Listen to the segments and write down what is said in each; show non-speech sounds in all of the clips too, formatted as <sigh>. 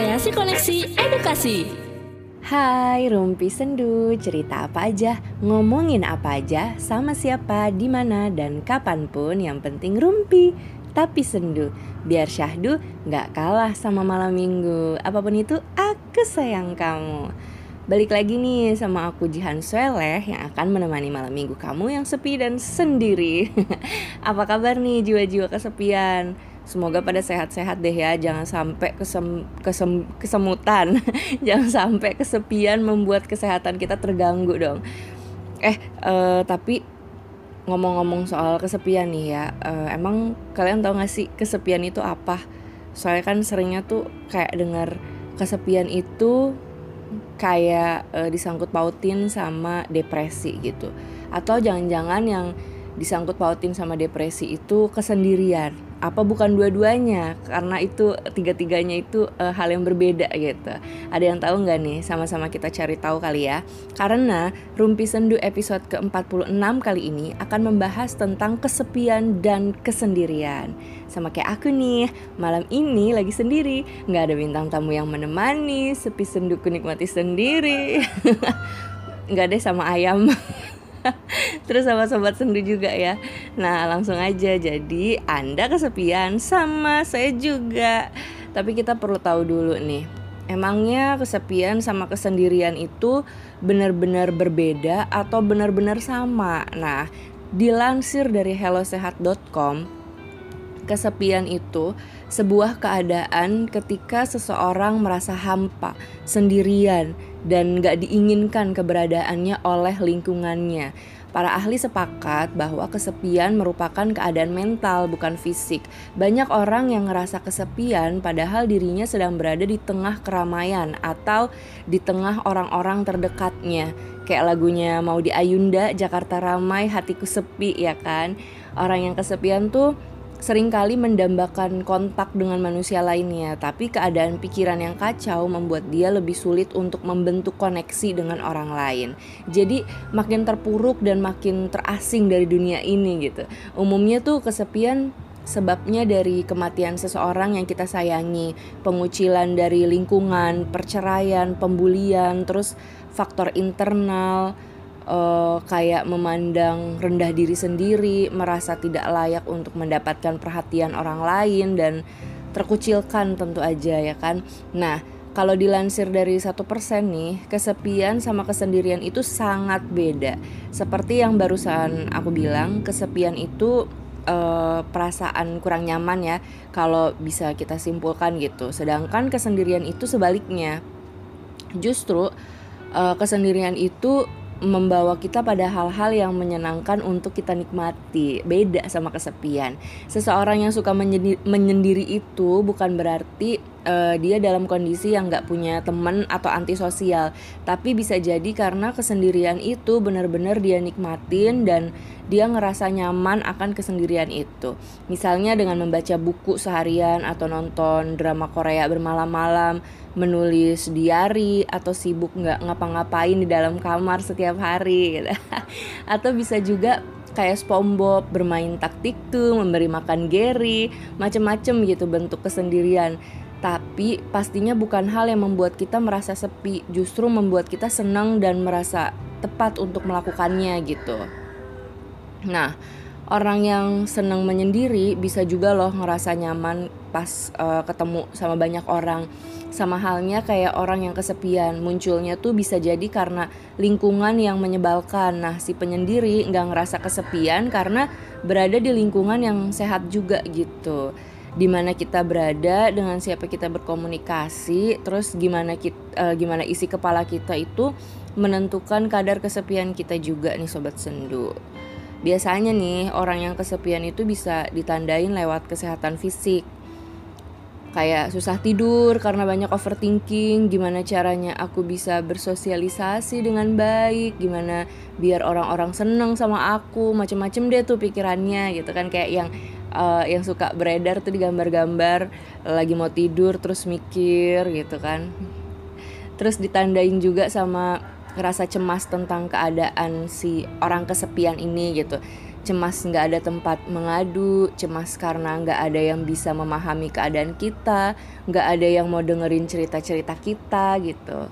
Kreasi Koneksi Edukasi. Hai Rumpi Sendu, cerita apa aja, ngomongin apa aja, sama siapa, di mana? Dan kapan pun yang penting Rumpi tapi sendu. Biar syahdu nggak kalah sama malam minggu. Apa pun itu aku sayang kamu. Balik lagi nih sama aku Jihan Sueleh yang akan menemani malam minggu kamu yang sepi dan sendiri. <laughs> Apa kabar nih jiwa-jiwa kesepian? Semoga pada sehat-sehat deh ya, jangan sampai kesem, kesem, kesemutan. <laughs> Jangan sampai kesepian membuat kesehatan kita terganggu dong. Eh, uh, tapi ngomong-ngomong soal kesepian nih ya uh, Emang kalian tahu gak sih kesepian itu apa? Soalnya kan seringnya tuh kayak dengar kesepian itu kayak e, disangkut pautin sama depresi gitu. Atau jangan-jangan yang disangkut pautin sama depresi itu kesendirian. Apa bukan dua-duanya? Karena itu tiga-tiganya itu uh, hal yang berbeda gitu. Ada yang tahu nggak nih? Sama-sama kita cari tahu kali ya. Karena Rumpi Sendu episode ke-46 kali ini akan membahas tentang kesepian dan kesendirian. Sama kayak aku nih malam ini lagi sendiri. Nggak ada bintang tamu yang menemani sepi senduku nikmati sendiri. <laughs> Nggak deh sama ayam <laughs> <laughs> Terus sama sobat sendu juga ya. Nah langsung aja. Jadi Anda kesepian sama saya juga. Tapi kita perlu tahu dulu nih Emangnya kesepian sama kesendirian itu benar-benar berbeda atau benar-benar sama? Nah, dilansir dari hellosehat.com, kesepian itu sebuah keadaan ketika seseorang merasa hampa, sendirian, dan gak diinginkan keberadaannya oleh lingkungannya. Para ahli sepakat bahwa kesepian merupakan keadaan mental, bukan fisik. Banyak orang yang ngerasa kesepian, padahal dirinya sedang berada di tengah keramaian atau di tengah orang-orang terdekatnya. Kayak lagunya mau di Ayunda, Jakarta ramai, hatiku sepi, ya kan? Orang yang kesepian tuh sering kali mendambakan kontak dengan manusia lainnya, tapi keadaan pikiran yang kacau membuat dia lebih sulit untuk membentuk koneksi dengan orang lain. Jadi makin terpuruk dan makin terasing dari dunia ini gitu. Umumnya tuh kesepian sebabnya dari kematian seseorang yang kita sayangi, pengucilan dari lingkungan, perceraian, pembulian, terus faktor internal, uh, kayak memandang rendah diri sendiri, merasa tidak layak untuk mendapatkan perhatian orang lain dan terkucilkan tentu aja ya kan. Nah, kalau dilansir dari satu persen nih, kesepian sama kesendirian itu sangat beda. Seperti yang barusan aku bilang, kesepian itu uh, perasaan kurang nyaman ya, kalau bisa kita simpulkan gitu. Sedangkan kesendirian itu sebaliknya, justru uh, kesendirian itu membawa kita pada hal-hal yang menyenangkan untuk kita nikmati. Beda sama kesepian. Seseorang yang suka menyendiri, itu bukan berarti uh, dia dalam kondisi yang nggak punya teman atau antisosial, tapi bisa jadi karena kesendirian itu benar-benar dia nikmatin dan dia ngerasa nyaman akan kesendirian itu. Misalnya dengan membaca buku seharian atau nonton drama Korea bermalam-malam menulis diary atau sibuk nggak ngapa-ngapain di dalam kamar setiap hari gitu. <laughs> atau bisa juga kayak SpongeBob bermain taktik tuh memberi makan Gary macem-macem gitu bentuk kesendirian. Tapi pastinya bukan hal yang membuat kita merasa sepi justru membuat kita senang dan merasa tepat untuk melakukannya gitu. Nah orang yang senang menyendiri bisa juga loh ngerasa nyaman pas uh, ketemu sama banyak orang sama halnya kayak orang yang kesepian. Munculnya tuh bisa jadi karena lingkungan yang menyebalkan. Nah si penyendiri nggak ngerasa kesepian karena berada di lingkungan yang sehat juga gitu. Di mana kita berada dengan siapa kita berkomunikasi terus gimana kita uh, gimana isi kepala kita itu menentukan kadar kesepian kita juga nih sobat sendu. Biasanya nih orang yang kesepian itu bisa ditandain lewat kesehatan fisik Kayak susah tidur karena banyak overthinking Gimana caranya aku bisa bersosialisasi dengan baik Gimana biar orang-orang seneng sama aku Macem-macem deh tuh pikirannya gitu kan Kayak yang uh, yang suka beredar tuh di gambar-gambar Lagi mau tidur terus mikir gitu kan Terus ditandain juga sama rasa cemas tentang keadaan si orang kesepian ini gitu. Cemas nggak ada tempat mengadu, cemas karena nggak ada yang bisa memahami keadaan kita, nggak ada yang mau dengerin cerita-cerita kita gitu.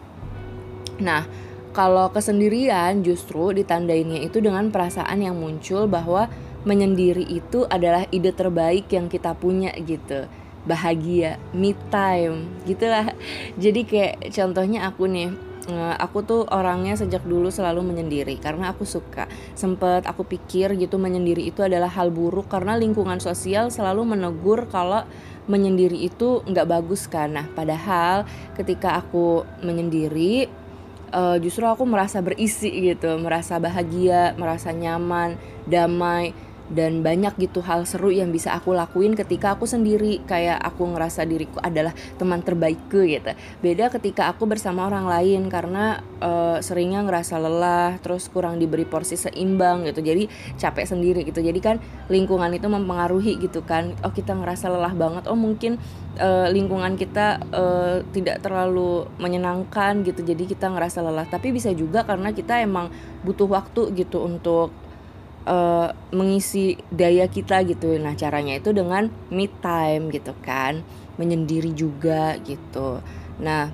Nah, kalau kesendirian justru ditandainnya itu dengan perasaan yang muncul bahwa menyendiri itu adalah ide terbaik yang kita punya gitu bahagia me time gitulah jadi kayak contohnya aku nih aku tuh orangnya sejak dulu selalu menyendiri karena aku suka. Sempet aku pikir gitu menyendiri itu adalah hal buruk karena lingkungan sosial selalu menegur kalau menyendiri itu nggak bagus kan. Nah padahal ketika aku menyendiri uh, justru aku merasa berisi gitu merasa bahagia merasa nyaman damai dan banyak gitu hal seru yang bisa aku lakuin ketika aku sendiri. Kayak aku ngerasa diriku adalah teman terbaikku gitu. Beda ketika aku bersama orang lain karena uh, seringnya ngerasa lelah terus kurang diberi porsi seimbang gitu. Jadi capek sendiri gitu. Jadi kan lingkungan itu mempengaruhi gitu kan. Oh kita ngerasa lelah banget. Oh mungkin uh, lingkungan kita uh, tidak terlalu menyenangkan gitu. Jadi kita ngerasa lelah. Tapi bisa juga karena kita emang butuh waktu gitu untuk uh, mengisi daya kita gitu. Nah, caranya itu dengan me time gitu kan, menyendiri juga gitu. Nah,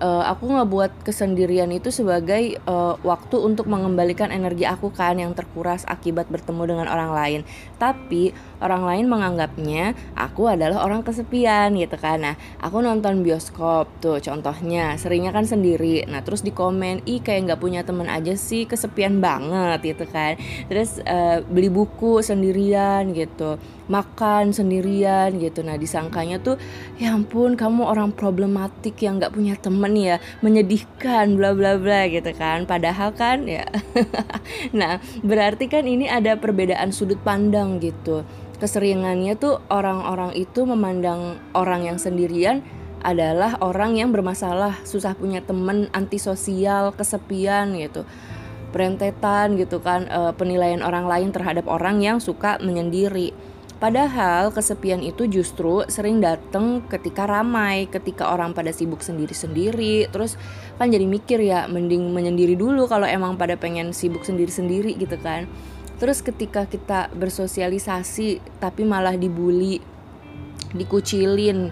uh, aku buat kesendirian itu sebagai uh, waktu untuk mengembalikan energi aku kan yang terkuras akibat bertemu dengan orang lain. Tapi orang lain menganggapnya aku adalah orang kesepian gitu kan. Nah, aku nonton bioskop tuh contohnya, seringnya kan sendiri. Nah, terus di komen, "Ih, kayak nggak punya temen aja sih, kesepian banget." gitu kan. Terus uh, beli buku sendirian gitu makan sendirian gitu. Nah disangkanya tuh ya ampun kamu orang problematik yang nggak punya temen ya menyedihkan bla bla bla gitu kan. Padahal kan ya. <laughs> Nah berarti kan ini ada perbedaan sudut pandang gitu. Keseringannya tuh orang-orang itu memandang orang yang sendirian adalah orang yang bermasalah, susah punya temen, antisosial, kesepian gitu. Berentetan gitu kan e, penilaian orang lain terhadap orang yang suka menyendiri Padahal kesepian itu justru sering datang ketika ramai, ketika orang pada sibuk sendiri-sendiri. Terus kan jadi mikir ya, mending menyendiri dulu kalau emang pada pengen sibuk sendiri-sendiri gitu kan. Terus ketika kita bersosialisasi tapi malah dibully, dikucilin,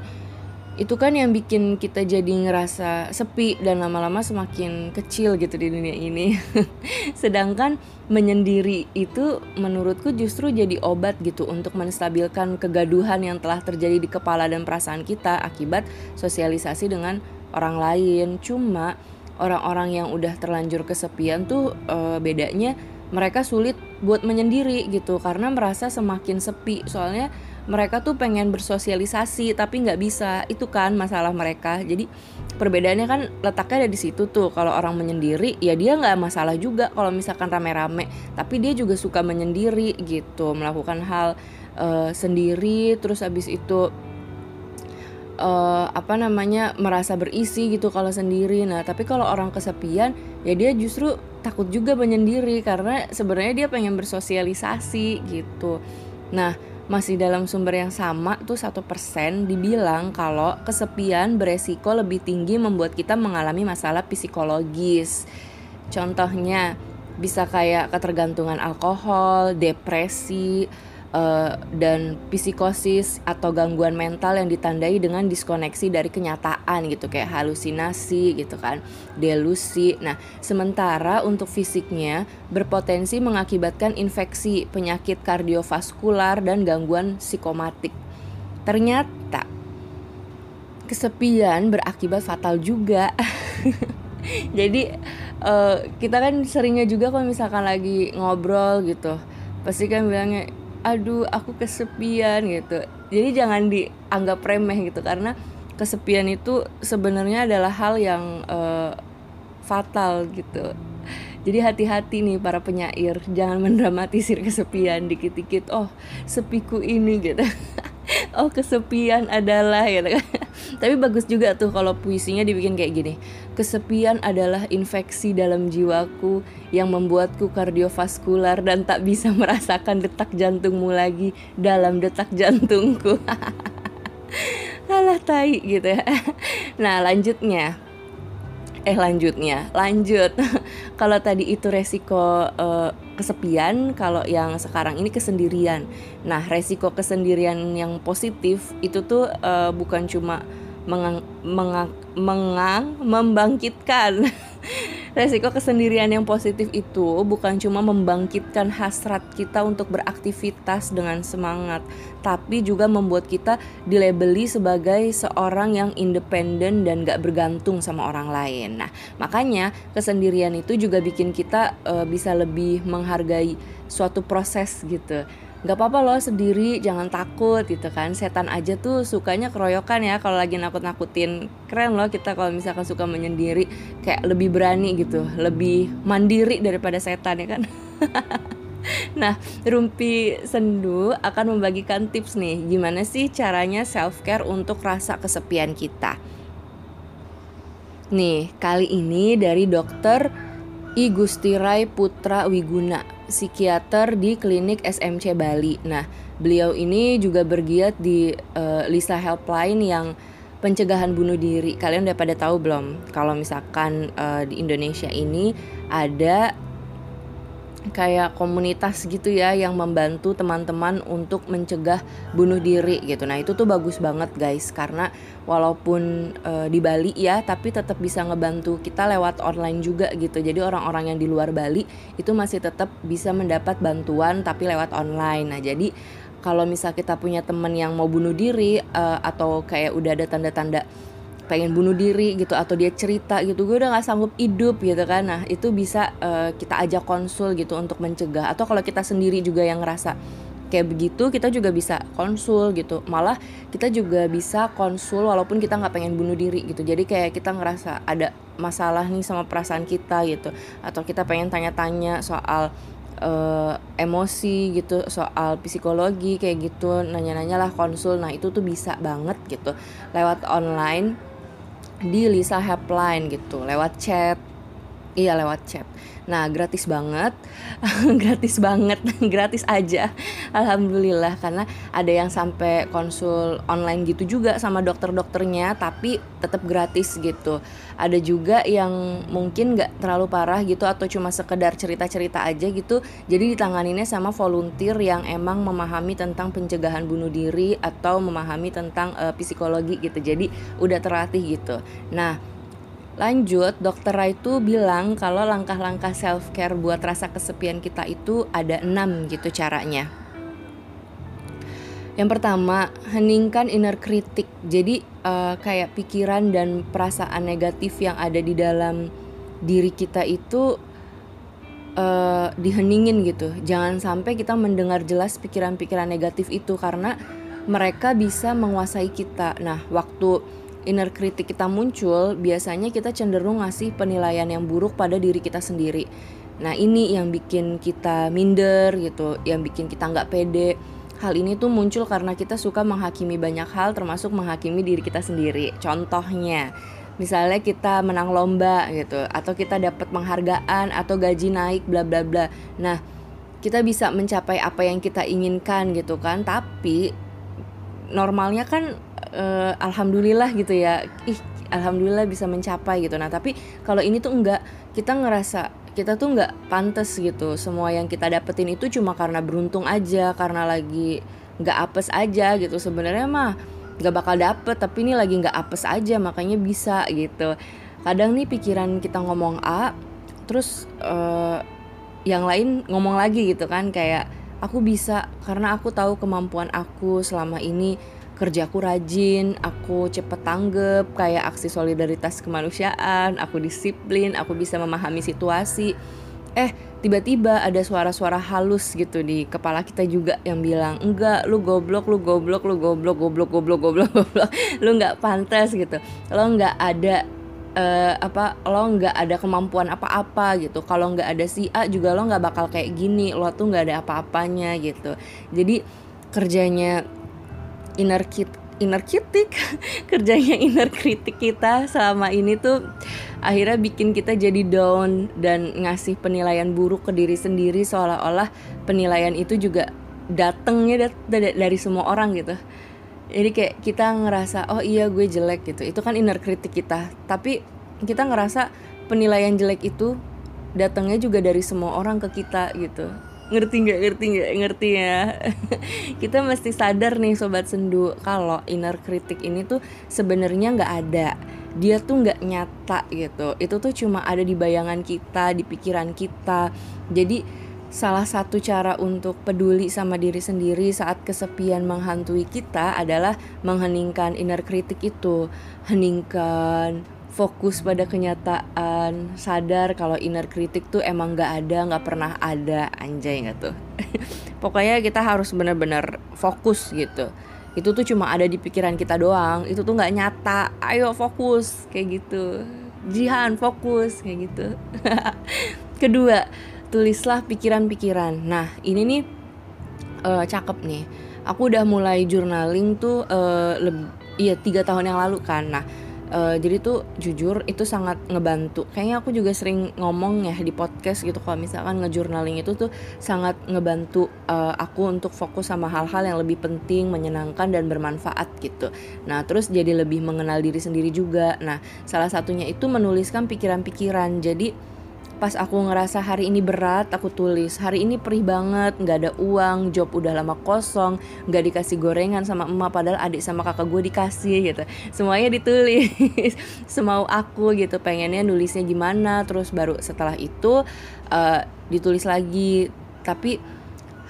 itu kan yang bikin kita jadi ngerasa sepi dan lama-lama semakin kecil gitu di dunia ini. <laughs> Sedangkan menyendiri itu menurutku justru jadi obat gitu untuk menstabilkan kegaduhan yang telah terjadi di kepala dan perasaan kita akibat sosialisasi dengan orang lain. Cuma orang-orang yang udah terlanjur kesepian tuh e, bedanya mereka sulit buat menyendiri gitu karena merasa semakin sepi. Soalnya mereka tuh pengen bersosialisasi tapi nggak bisa. Itu kan masalah mereka. Jadi perbedaannya kan letaknya ada di situ tuh. Kalau orang menyendiri ya dia nggak masalah juga kalau misalkan rame-rame. Tapi dia juga suka menyendiri gitu melakukan hal uh, sendiri. Terus abis itu uh, apa namanya merasa berisi gitu kalau sendiri. Nah tapi kalau orang kesepian ya dia justru takut juga menyendiri. Karena sebenarnya dia pengen bersosialisasi gitu. Nah masih dalam sumber yang sama tuh satu persen dibilang kalau kesepian beresiko lebih tinggi membuat kita mengalami masalah psikologis. Contohnya bisa kayak ketergantungan alkohol, depresi, uh, dan psikosis atau gangguan mental yang ditandai dengan diskoneksi dari kenyataan gitu kayak halusinasi gitu kan delusi. Nah sementara untuk fisiknya berpotensi mengakibatkan infeksi penyakit kardiovaskular dan gangguan psikomatik. Ternyata kesepian berakibat fatal juga. <laughs> Jadi uh, kita kan seringnya juga kalau misalkan lagi ngobrol gitu pasti kan bilangnya aduh aku kesepian gitu. Jadi jangan dianggap remeh gitu karena kesepian itu sebenarnya adalah hal yang uh, fatal gitu. Jadi hati-hati nih para penyair jangan <laughs> mendramatisir kesepian dikit-dikit. Oh sepiku ini gitu <laughs> <laughs> oh kesepian adalah gitu kan. <laughs> Tapi bagus juga tuh kalau puisinya dibikin kayak gini. Kesepian adalah infeksi dalam jiwaku yang membuatku kardiovaskular dan tak bisa <laughs> merasakan detak jantungmu lagi dalam detak jantungku. Alah tai gitu ya. Nah lanjutnya. Eh lanjutnya. Lanjut. Kalau tadi itu resiko uh, kesepian kalau yang sekarang ini kesendirian. Nah resiko kesendirian yang positif itu tuh uh, bukan cuma mengang, mengang, mengang membangkitkan <laughs> resiko kesendirian yang positif itu bukan cuma membangkitkan hasrat kita untuk beraktivitas dengan semangat, tapi juga membuat kita dilabeli sebagai seorang yang independen dan gak bergantung sama orang lain. Nah, makanya kesendirian itu juga bikin kita uh, bisa lebih menghargai suatu proses gitu nggak apa-apa loh sendiri jangan takut gitu kan. Setan aja tuh sukanya keroyokan ya kalau lagi nakut-nakutin. Keren loh kita kalau misalkan suka menyendiri kayak lebih berani gitu lebih mandiri daripada setan ya kan? <laughs> Nah, Rumpi Sendu akan membagikan tips nih gimana sih caranya self care untuk rasa kesepian kita. Nih, kali ini dari dokter I Gustirai Putra Wiguna psikiater di klinik SMC Bali. Nah, beliau ini juga bergiat di uh, Lisa Helpline yang pencegahan bunuh diri. Kalian udah pada tahu belum? Kalau misalkan uh, di Indonesia ini ada kayak komunitas gitu ya yang membantu teman-teman untuk mencegah bunuh diri gitu. Nah, itu tuh bagus banget guys karena walaupun e, di Bali ya tapi tetap bisa ngebantu kita lewat online juga gitu. Jadi orang-orang yang di luar Bali itu masih tetap bisa mendapat bantuan tapi lewat online. Nah, jadi kalau misal kita punya teman yang mau bunuh diri e, atau kayak udah ada tanda-tanda pengen bunuh diri gitu atau dia cerita gitu gue udah nggak sanggup hidup gitu kan. Nah itu bisa uh, kita ajak konsul gitu untuk mencegah. Atau kalau kita sendiri juga yang ngerasa kayak begitu kita juga bisa konsul gitu. Malah kita juga bisa konsul walaupun kita nggak pengen bunuh diri gitu. Jadi kayak kita ngerasa ada masalah nih sama perasaan kita gitu. Atau kita pengen tanya-tanya soal uh, emosi gitu soal psikologi kayak gitu. Nanya-nanya lah konsul. Nah itu tuh bisa banget gitu. Lewat online di Lisa Helpline gitu lewat chat iya lewat chat Nah, gratis banget. <laughs> gratis banget, <laughs> gratis aja. Alhamdulillah karena ada yang sampai konsul online gitu juga sama dokter-dokternya tapi tetap gratis gitu. Ada juga yang mungkin nggak terlalu parah gitu atau cuma sekedar cerita-cerita aja gitu. Jadi ditanganinnya sama volunteer yang emang memahami tentang pencegahan bunuh diri atau memahami tentang uh, psikologi gitu. Jadi udah terlatih gitu. Nah, Lanjut, dokter Rai itu bilang kalau langkah-langkah self care buat rasa kesepian kita itu ada enam gitu caranya. Yang pertama, heningkan inner critic. Jadi uh, kayak pikiran dan perasaan negatif yang ada di dalam diri kita itu uh, diheningin gitu. Jangan sampai kita mendengar jelas pikiran-pikiran negatif itu karena mereka bisa menguasai kita. Nah, waktu inner critic kita muncul, biasanya kita cenderung ngasih penilaian yang buruk pada diri kita sendiri. Nah ini yang bikin kita minder gitu, yang bikin kita nggak pede. Hal ini tuh muncul karena kita suka menghakimi banyak hal termasuk menghakimi diri kita sendiri. Contohnya, misalnya kita menang lomba gitu, atau kita dapat penghargaan atau gaji naik bla bla bla. Nah, kita bisa mencapai apa yang kita inginkan gitu kan, tapi normalnya kan uh, alhamdulillah gitu ya. Ih alhamdulillah bisa mencapai gitu. Nah tapi kalau ini tuh enggak. Kita ngerasa kita tuh enggak pantas gitu. Semua yang kita dapetin itu cuma karena beruntung aja karena lagi nggak apes aja gitu. Sebenarnya mah nggak bakal dapet tapi ini lagi nggak apes aja makanya bisa gitu. Kadang nih pikiran kita ngomong A terus uh, yang lain ngomong lagi gitu kan. Kayak aku bisa karena aku tahu kemampuan aku selama ini kerjaku rajin, aku cepet tanggep, kayak aksi solidaritas kemanusiaan, aku disiplin, aku bisa memahami situasi. Eh, tiba-tiba ada suara-suara halus gitu di kepala kita juga yang bilang, "Enggak, lu goblok, lu goblok, lu goblok, goblok, goblok, goblok, goblok. Lu nggak pantas gitu. Lo nggak ada uh, apa lo nggak ada kemampuan apa-apa gitu kalau nggak ada si A juga lo nggak bakal kayak gini lo tuh nggak ada apa-apanya gitu jadi kerjanya inner kit inner kritik <laughs> kerjanya inner kritik kita selama ini tuh akhirnya bikin kita jadi down dan ngasih penilaian buruk ke diri sendiri seolah-olah penilaian itu juga datengnya dari semua orang gitu. Jadi kayak kita ngerasa oh iya gue jelek gitu. Itu kan inner kritik kita. Tapi kita ngerasa penilaian jelek itu datangnya juga dari semua orang ke kita gitu ngerti nggak ngerti nggak ngerti ya? <laughs> Kita mesti sadar nih sobat sendu kalau inner kritik ini tuh sebenarnya nggak ada. Dia tuh nggak nyata gitu. Itu tuh cuma ada di bayangan kita di pikiran kita. Jadi salah satu cara untuk peduli sama diri sendiri saat kesepian menghantui kita adalah mengheningkan inner kritik itu. Heningkan fokus pada kenyataan sadar kalau inner kritik tuh emang nggak ada nggak pernah ada. Anjay nggak tuh. <laughs> Pokoknya kita harus benar-benar fokus gitu. Itu tuh cuma ada di pikiran kita doang. Itu tuh nggak nyata. Ayo fokus kayak gitu. Jihan fokus kayak gitu. <laughs> Kedua tulislah pikiran-pikiran. Nah ini nih uh, cakep nih. Aku udah mulai journaling tuh uh, iya tiga tahun yang lalu kan. Nah uh, jadi tuh jujur itu sangat ngebantu. Kayaknya aku juga sering ngomong ya di podcast gitu kalau misalkan ngejurnaling itu tuh sangat ngebantu uh, aku untuk fokus sama hal-hal yang lebih penting menyenangkan dan bermanfaat gitu. Nah terus jadi lebih mengenal diri sendiri juga. Nah salah satunya itu menuliskan pikiran-pikiran. Jadi pas aku ngerasa hari ini berat aku tulis hari ini perih banget nggak ada uang job udah lama kosong nggak dikasih gorengan sama emak padahal adik sama kakak gue dikasih gitu. Semuanya ditulis <laughs> semau aku gitu pengennya nulisnya gimana. Terus baru setelah itu uh, ditulis lagi. Tapi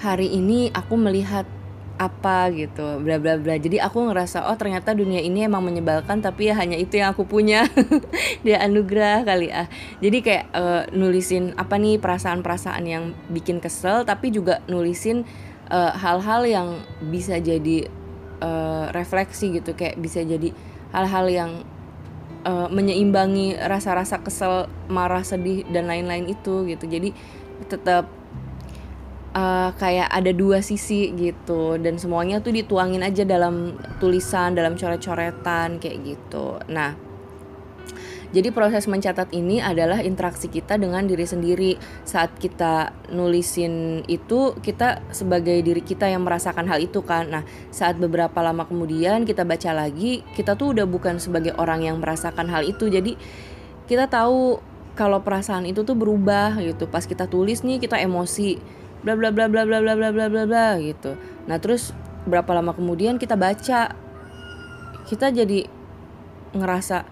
hari ini aku melihat apa gitu bla bla bla. Jadi aku ngerasa oh ternyata dunia ini emang menyebalkan tapi ya hanya itu yang aku punya. <laughs> Dia anugerah kali ah. Jadi kayak uh, nulisin apa nih perasaan-perasaan yang bikin kesel tapi juga nulisin eh, hal-hal uh, yang bisa jadi uh, refleksi gitu. Kayak bisa jadi hal-hal yang uh, menyeimbangi rasa-rasa kesel marah sedih dan lain-lain itu gitu. Jadi tetap uh, kayak ada dua sisi gitu dan semuanya tuh dituangin aja dalam tulisan dalam coret-coretan kayak gitu nah jadi proses mencatat ini adalah interaksi kita dengan diri sendiri saat kita nulisin itu kita sebagai diri kita yang merasakan hal itu kan. Nah, saat beberapa lama kemudian kita baca lagi, kita tuh udah bukan sebagai orang yang merasakan hal itu. Jadi kita tahu kalau perasaan itu tuh berubah gitu. Pas kita tulis nih kita emosi bla bla bla bla bla bla bla bla bla bla gitu. Nah terus berapa lama kemudian kita baca? Kita jadi ngerasa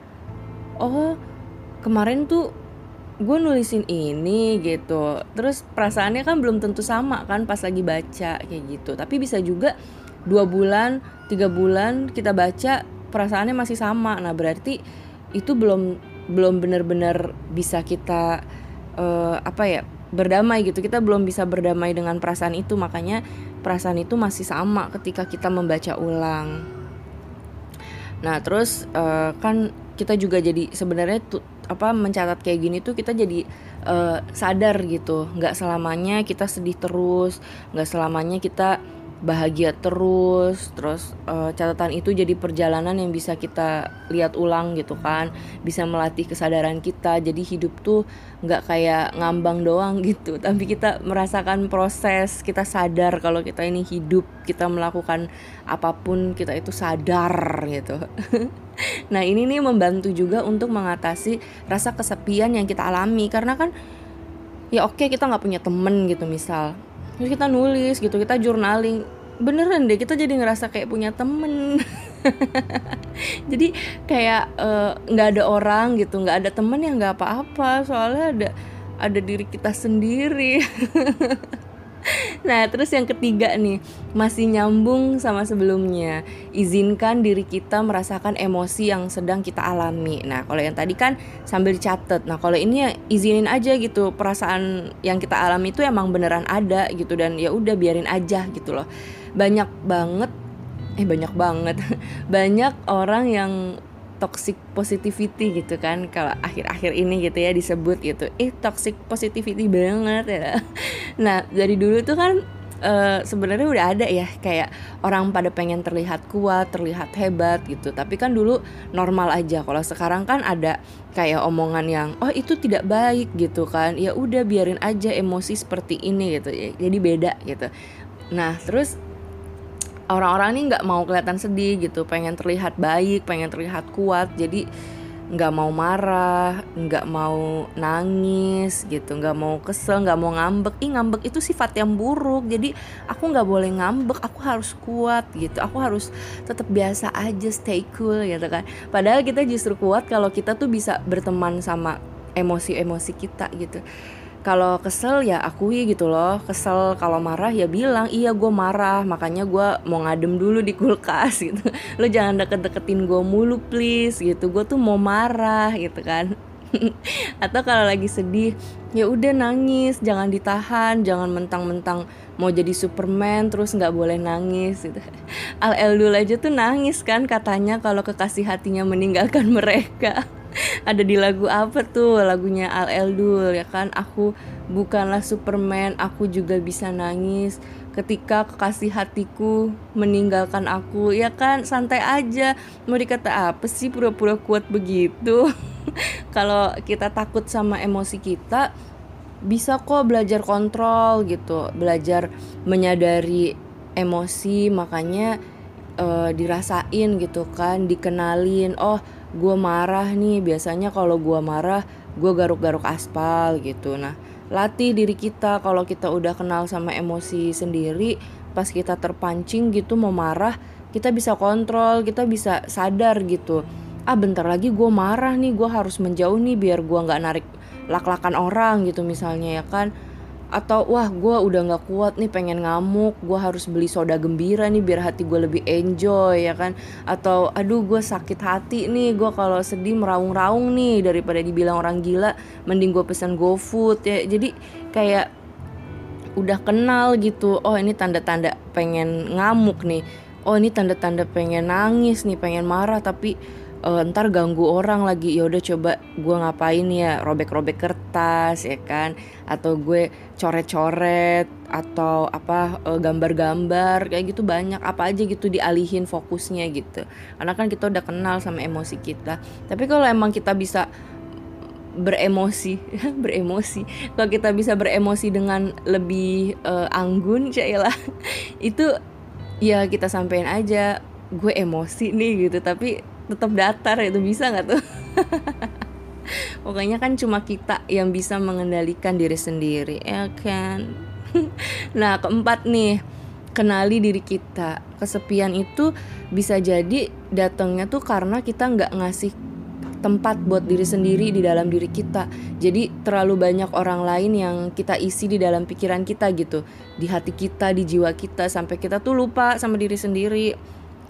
oh kemarin tuh gue nulisin ini gitu. Terus perasaannya kan belum tentu sama kan pas lagi baca kayak gitu. Tapi bisa juga dua bulan tiga bulan kita baca perasaannya masih sama. Nah berarti itu belum belum benar-benar bisa kita uh, apa ya berdamai gitu. Kita belum bisa berdamai dengan perasaan itu makanya perasaan itu masih sama ketika kita membaca ulang. Nah terus uh, kan kita juga jadi sebenarnya tuh apa mencatat kayak gini tuh kita jadi uh, sadar gitu. Nggak selamanya kita sedih terus nggak selamanya kita bahagia terus terus uh, catatan itu jadi perjalanan yang bisa kita lihat ulang gitu kan bisa melatih kesadaran kita. Jadi hidup tuh nggak kayak ngambang doang <laughs> gitu tapi kita merasakan proses kita sadar kalau kita ini hidup kita melakukan apa pun kita itu sadar gitu. <laughs> Nah ini nih membantu juga untuk mengatasi rasa kesepian yang kita alami karena kan ya oke kita nggak punya temen gitu misal terus kita nulis gitu kita journaling. Beneran deh kita jadi ngerasa kayak punya temen. <laughs> Jadi kayak eh, nggak uh, ada orang gitu nggak ada temen yang nggak apa-apa. Soalnya ada ada diri kita sendiri <laughs> <laughs> Nah, terus yang ketiga nih, masih nyambung sama sebelumnya. Izinkan diri kita merasakan emosi yang sedang kita alami. Nah, kalau yang tadi kan sambil dicatat. Nah, kalau ini ya izinin aja gitu, perasaan yang kita alami itu emang beneran ada gitu dan ya udah biarin aja gitu loh. Banyak banget eh banyak banget. <laughs> banyak orang yang toxic positivity gitu kan kalau akhir-akhir ini gitu ya disebut gitu eh toxic positivity banget ya <laughs> nah dari dulu tuh kan uh, sebenarnya udah ada ya kayak orang pada pengen terlihat kuat, terlihat hebat gitu. Tapi kan dulu normal aja. Kalau sekarang kan ada kayak omongan yang oh itu tidak baik gitu kan. Ya udah biarin aja emosi seperti ini gitu. Jadi beda gitu. Nah, terus orang-orang ini nggak mau kelihatan sedih gitu pengen terlihat baik pengen terlihat kuat jadi nggak mau marah nggak mau nangis gitu nggak mau kesel nggak mau ngambek. Ih ngambek itu sifat yang buruk jadi aku nggak boleh ngambek aku harus kuat gitu aku harus tetap biasa aja stay cool gitu kan. Padahal kita justru kuat kalau kita tuh bisa berteman sama emosi-emosi kita gitu kalau kesel ya akui gitu loh. Kesel kalau marah ya bilang iya gue marah makanya gue mau ngadem dulu di kulkas <laughs> gitu. Lo jangan deket-deketin gue mulu please gitu. Gue tuh mau marah gitu kan. <laughs> Atau kalau lagi sedih ya udah nangis jangan ditahan jangan mentang-mentang mau jadi Superman terus nggak boleh nangis gitu. <laughs> Al Eldul aja tuh nangis kan katanya kalau kekasih hatinya meninggalkan mereka <laughs> ada di lagu apa tuh? Lagunya Al Eldul ya kan? Aku bukanlah Superman aku juga bisa nangis. Ketika kekasih hatiku meninggalkan aku ya kan? Santai aja. Mau dikata apa sih pura-pura kuat begitu? <laughs> Kalau kita takut sama emosi kita bisa kok belajar kontrol gitu. Belajar menyadari emosi makanya uh, dirasain gitu kan dikenalin. Oh gue marah nih. Biasanya kalau gue marah gue garuk-garuk aspal gitu. Nah latih diri kita. Kalau kita udah kenal sama emosi sendiri pas kita terpancing gitu mau marah kita bisa kontrol kita bisa sadar gitu. Ah bentar lagi gue marah nih. Gue harus menjauh nih biar gue nggak narik lak-lakan orang gitu misalnya ya kan atau wah gue udah nggak kuat nih pengen ngamuk. Gue harus beli soda gembira nih biar hati gue lebih enjoy ya kan? Atau aduh gue sakit hati nih. Gue kalau sedih meraung-raung nih daripada dibilang orang gila mending gue pesan GoFood ya. Jadi kayak udah kenal gitu oh ini tanda-tanda pengen ngamuk nih. Oh ini tanda-tanda pengen nangis nih pengen marah. Tapi uh, ntar ganggu orang lagi. Ya udah coba gue ngapain ya? Robek-robek kertas ya kan? Atau gue coret-coret atau apa gambar gambar-gambar kayak gitu banyak. Apa aja gitu dialihin fokusnya gitu. Karena kan kita udah kenal sama emosi kita. Tapi kalau emang kita bisa beremosi <laughs> beremosi. Kalau kita bisa beremosi dengan lebih uh, anggun <laughs> cailah itu ya kita sampein aja. Gue emosi nih gitu tapi tetap datar itu bisa nggak tuh? <laughs> Pokoknya kan cuma kita yang bisa mengendalikan diri sendiri ya kan? <laughs> Nah keempat nih kenali diri kita. Kesepian itu bisa jadi datangnya tuh karena kita nggak ngasih tempat buat diri sendiri di dalam diri kita. Jadi terlalu banyak orang lain yang kita isi di dalam pikiran kita gitu, di hati kita, di jiwa kita sampai kita tuh lupa sama diri sendiri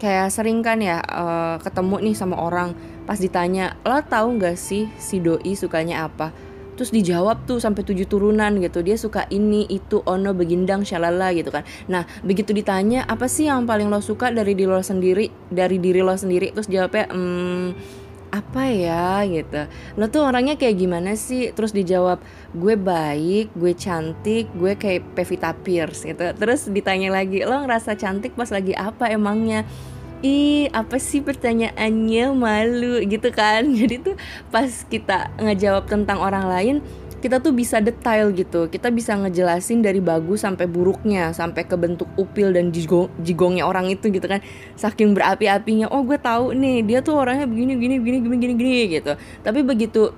kayak sering kan ya uh, ketemu nih sama orang pas ditanya lo tahu nggak sih si doi sukanya apa? Terus dijawab tuh sampai tujuh turunan gitu dia suka ini itu ono begindang shalala gitu kan. Nah begitu ditanya apa sih yang paling lo suka dari diri lo sendiri? Dari diri lo sendiri terus jawabnya hmm, apa ya gitu. Lo tuh orangnya kayak gimana sih? Terus dijawab gue baik gue cantik gue kayak Pevita Pierce gitu. Terus ditanya lagi lo ngerasa cantik pas lagi apa emangnya ih apa sih pertanyaannya? Malu gitu kan. <laughs> Jadi tuh pas kita ngejawab tentang orang lain kita tuh bisa detail gitu. Kita bisa ngejelasin dari bagus sampai buruknya sampai ke bentuk upil dan jigong, jigongnya orang itu gitu kan. Saking berapi-apinya oh gue tahu nih dia tuh orangnya begini begini begini begini gini gini gitu. Tapi begitu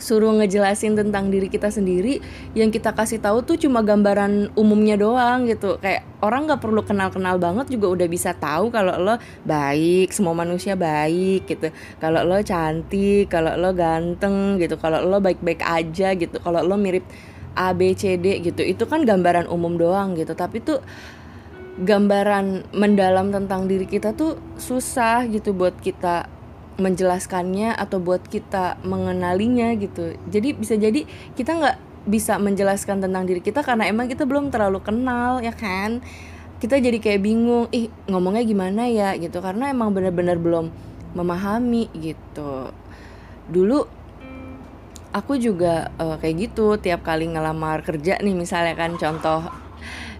suruh ngejelasin tentang diri kita sendiri yang kita kasih tahu tuh cuma gambaran umumnya doang gitu. Kayak orang nggak perlu kenal-kenal banget juga udah bisa tahu kalau lo baik semua manusia baik gitu. Kalau lo cantik kalau lo ganteng gitu kalau lo baik-baik aja gitu kalau lo mirip A B C D gitu. Itu kan gambaran umum doang gitu. Tapi tuh gambaran mendalam tentang diri kita tuh susah gitu buat kita menjelaskannya atau buat kita mengenalinya gitu. Jadi bisa jadi kita nggak bisa menjelaskan tentang diri kita karena emang kita belum terlalu kenal ya kan? Kita jadi kayak bingung ih ngomongnya gimana ya? gitu. Karena emang benar-benar belum memahami gitu. Dulu aku juga uh, kayak gitu tiap kali ngelamar kerja nih misalnya kan contoh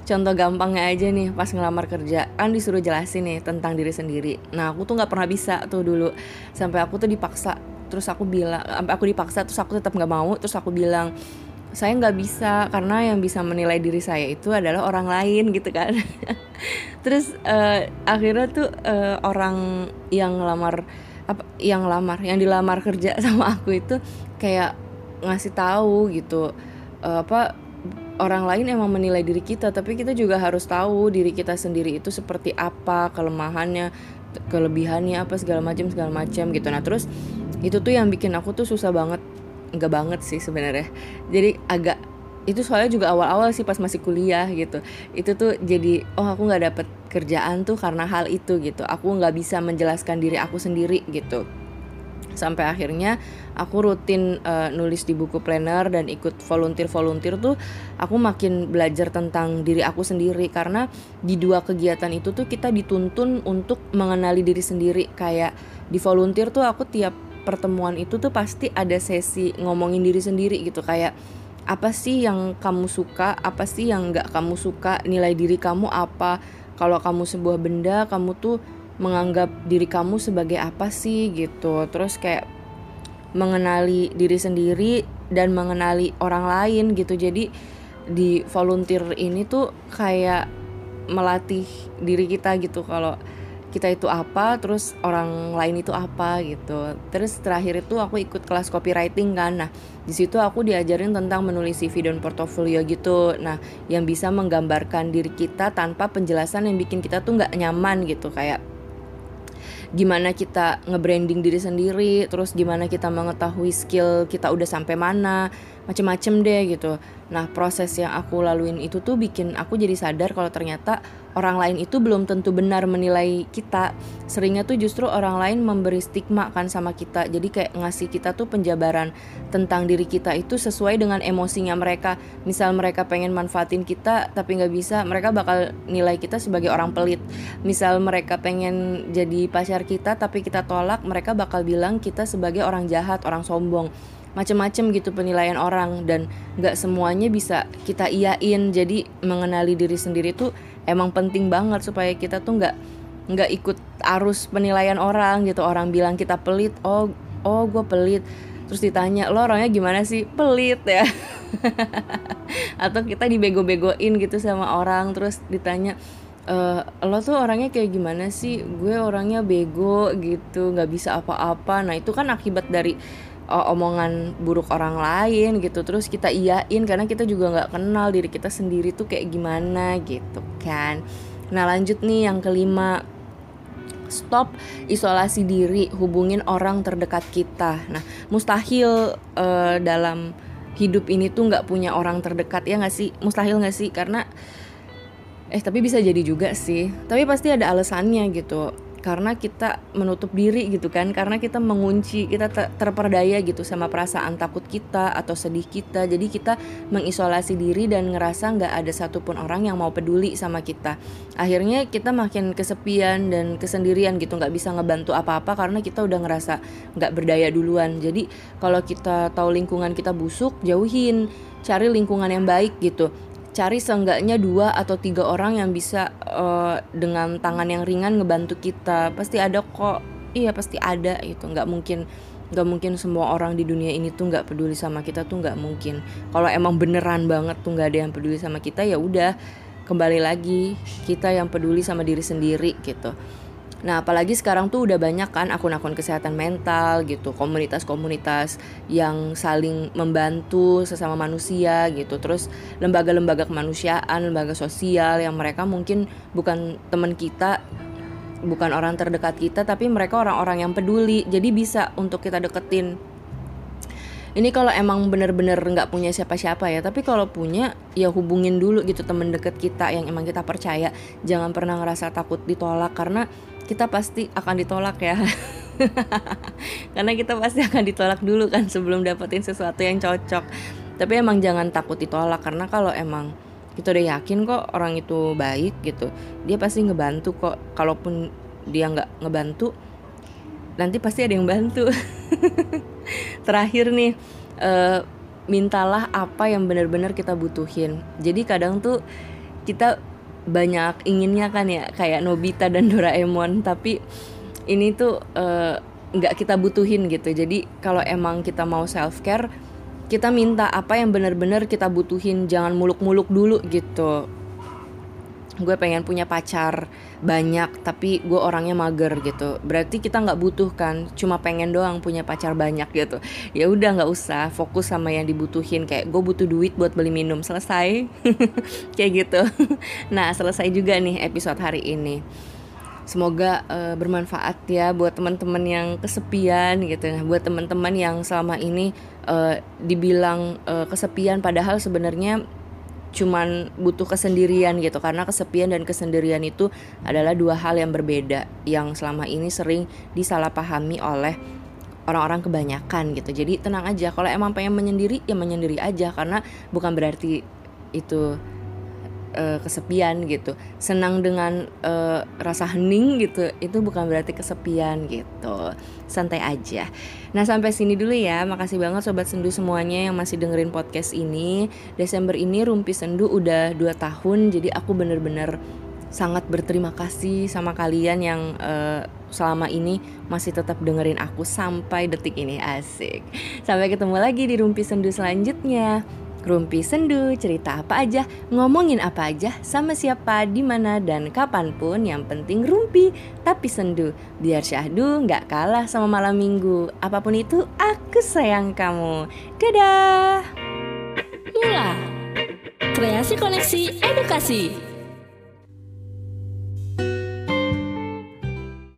contoh gampangnya aja nih pas ngelamar kerja kan disuruh jelasin nih tentang diri sendiri. Nah aku tuh nggak pernah bisa tuh dulu. Sampai aku tuh dipaksa terus aku bilang aku dipaksa terus aku tetap nggak mau terus aku bilang saya nggak bisa karena yang bisa menilai diri saya itu adalah orang lain gitu kan. <laughs> Terus uh, akhirnya tuh uh, orang yang ngelamar apa yang lamar yang dilamar kerja <laughs> sama aku itu kayak ngasih tahu gitu uh, apa orang lain emang menilai diri kita tapi kita juga harus tahu diri kita sendiri itu seperti apa kelemahannya kelebihannya apa segala macam segala macam gitu. Nah terus itu tuh yang bikin aku tuh susah banget nggak banget sih sebenarnya. Jadi agak itu soalnya juga awal-awal sih pas masih kuliah gitu. Itu tuh jadi oh aku nggak dapet kerjaan tuh karena hal itu gitu. Aku nggak bisa menjelaskan diri aku sendiri gitu sampai akhirnya aku rutin uh, nulis di buku planner dan ikut volunteer volunteer tuh aku makin belajar tentang diri aku sendiri. Karena di dua kegiatan itu tuh kita dituntun untuk mengenali diri sendiri. Kayak di volunteer tuh aku tiap pertemuan itu tuh pasti ada sesi ngomongin diri sendiri gitu. Kayak apa sih yang kamu suka? Apa sih yang nggak kamu suka? Nilai diri kamu apa? Kalau kamu sebuah benda kamu tuh menganggap diri kamu sebagai apa sih gitu. Terus kayak mengenali diri sendiri dan mengenali orang lain gitu. Jadi di volunteer ini tuh kayak melatih diri kita gitu. Kalau kita itu apa terus orang lain itu apa gitu. Terus terakhir itu aku ikut kelas copywriting kan. Nah di situ aku diajarin tentang menulis CV dan portofolio gitu. Nah yang bisa menggambarkan diri kita tanpa penjelasan yang bikin kita tuh nggak nyaman gitu. Kayak gimana kita nge-branding diri sendiri, terus gimana kita mengetahui skill kita udah sampai mana, macem-macem deh gitu. Nah proses yang aku laluin itu tuh bikin aku jadi sadar kalau ternyata orang lain itu belum tentu benar menilai kita. Seringnya tuh justru orang lain memberi stigma kan sama kita. Jadi kayak ngasih kita tuh penjabaran tentang diri kita itu sesuai dengan emosinya mereka. Misal mereka pengen manfaatin kita tapi nggak bisa mereka bakal nilai kita sebagai orang pelit. Misal mereka pengen jadi pacar kita tapi kita tolak mereka bakal bilang kita sebagai orang jahat orang sombong macem-macem gitu penilaian orang dan nggak semuanya bisa kita iyain jadi mengenali diri sendiri tuh emang penting banget supaya kita tuh nggak nggak ikut arus penilaian orang gitu. Orang bilang kita pelit oh oh gue pelit. Terus ditanya lo orangnya gimana sih? Pelit ya. <laughs> Atau kita dibego-begoin gitu sama orang. Terus ditanya e, lo tuh orangnya kayak gimana sih? Gue orangnya bego gitu nggak bisa apa-apa. Nah itu kan akibat dari omongan buruk orang lain gitu. Terus kita iyain karena kita juga nggak kenal diri kita sendiri tuh kayak gimana gitu kan. Nah lanjut nih yang kelima. Stop isolasi diri hubungin orang terdekat kita. Nah mustahil uh, dalam hidup ini tuh nggak punya orang terdekat ya nggak sih? Mustahil nggak sih? Karena eh tapi bisa jadi juga sih. Tapi pasti ada alasannya gitu karena kita menutup diri gitu kan karena kita mengunci kita terperdaya gitu sama perasaan takut kita atau sedih kita. Jadi kita mengisolasi diri dan ngerasa nggak ada satupun orang yang mau peduli sama kita. Akhirnya kita makin kesepian dan kesendirian gitu nggak bisa ngebantu apa-apa karena kita udah ngerasa nggak berdaya duluan. Jadi kalau kita tahu lingkungan kita busuk jauhin cari lingkungan yang baik gitu cari seenggaknya dua atau tiga orang yang bisa uh, dengan tangan yang ringan ngebantu kita. Pasti ada kok. Iya pasti ada itu nggak mungkin nggak mungkin semua orang di dunia ini tuh nggak peduli sama kita tuh nggak mungkin. Kalau emang beneran banget tuh nggak ada yang peduli sama kita ya udah kembali lagi. Kita yang peduli sama diri sendiri gitu Nah, apalagi sekarang tuh udah banyak kan akun-akun kesehatan mental gitu, komunitas-komunitas yang saling membantu sesama manusia gitu. Terus lembaga-lembaga kemanusiaan, lembaga sosial yang mereka mungkin bukan teman kita, bukan orang terdekat kita, tapi mereka orang-orang yang peduli. Jadi bisa untuk kita deketin ini kalau emang bener-bener nggak punya siapa-siapa ya tapi kalau punya ya hubungin dulu gitu temen deket kita yang emang kita percaya jangan pernah ngerasa takut ditolak karena kita pasti akan ditolak ya. <laughs> Karena kita pasti akan ditolak dulu kan sebelum dapetin sesuatu yang cocok. Tapi emang jangan takut ditolak karena kalau emang kita udah yakin kok orang itu baik gitu dia pasti ngebantu kok. Kalaupun dia nggak ngebantu nanti pasti ada yang bantu. <laughs> Terakhir nih uh, mintalah apa yang benar-benar kita butuhin. Jadi kadang tuh kita banyak inginnya kan ya kayak Nobita dan Doraemon. Tapi ini tuh eh, nggak uh, kita butuhin gitu. Jadi kalau emang kita mau self care kita minta apa yang benar-benar kita butuhin. Jangan muluk-muluk dulu gitu gue pengen punya pacar banyak tapi gue orangnya mager gitu. Berarti kita nggak butuh kan cuma pengen doang punya pacar banyak gitu. Ya udah nggak usah fokus sama yang dibutuhin. Kayak gue butuh duit buat beli minum selesai. <laughs> Kayak gitu. <laughs> Nah selesai juga nih episode hari ini. Semoga uh, bermanfaat ya buat teman-teman yang kesepian gitu. Nah, buat teman-teman yang selama ini uh, dibilang uh, kesepian padahal sebenarnya cuman butuh kesendirian gitu karena kesepian dan kesendirian itu adalah dua hal yang berbeda yang selama ini sering disalahpahami oleh orang-orang kebanyakan gitu. Jadi tenang aja kalau emang pengen menyendiri ya menyendiri aja karena bukan berarti itu uh, kesepian gitu. Senang dengan uh, rasa hening gitu itu bukan berarti kesepian gitu. Santai aja. Nah sampai sini dulu ya. Makasih banget sobat sendu semuanya yang masih dengerin podcast ini. Desember ini Rumpi Sendu udah 2 tahun jadi aku bener-bener sangat berterima kasih sama kalian yang uh, selama ini masih tetap dengerin aku sampai detik ini. Asik. Sampai ketemu lagi di Rumpi Sendu selanjutnya. Rumpi sendu, cerita apa aja, ngomongin apa aja, sama siapa, di mana dan kapan pun yang penting rumpi tapi sendu. Biar syahdu nggak kalah sama malam minggu. Apa pun itu, aku sayang kamu. Dadah. Mula. Kreasi koneksi edukasi.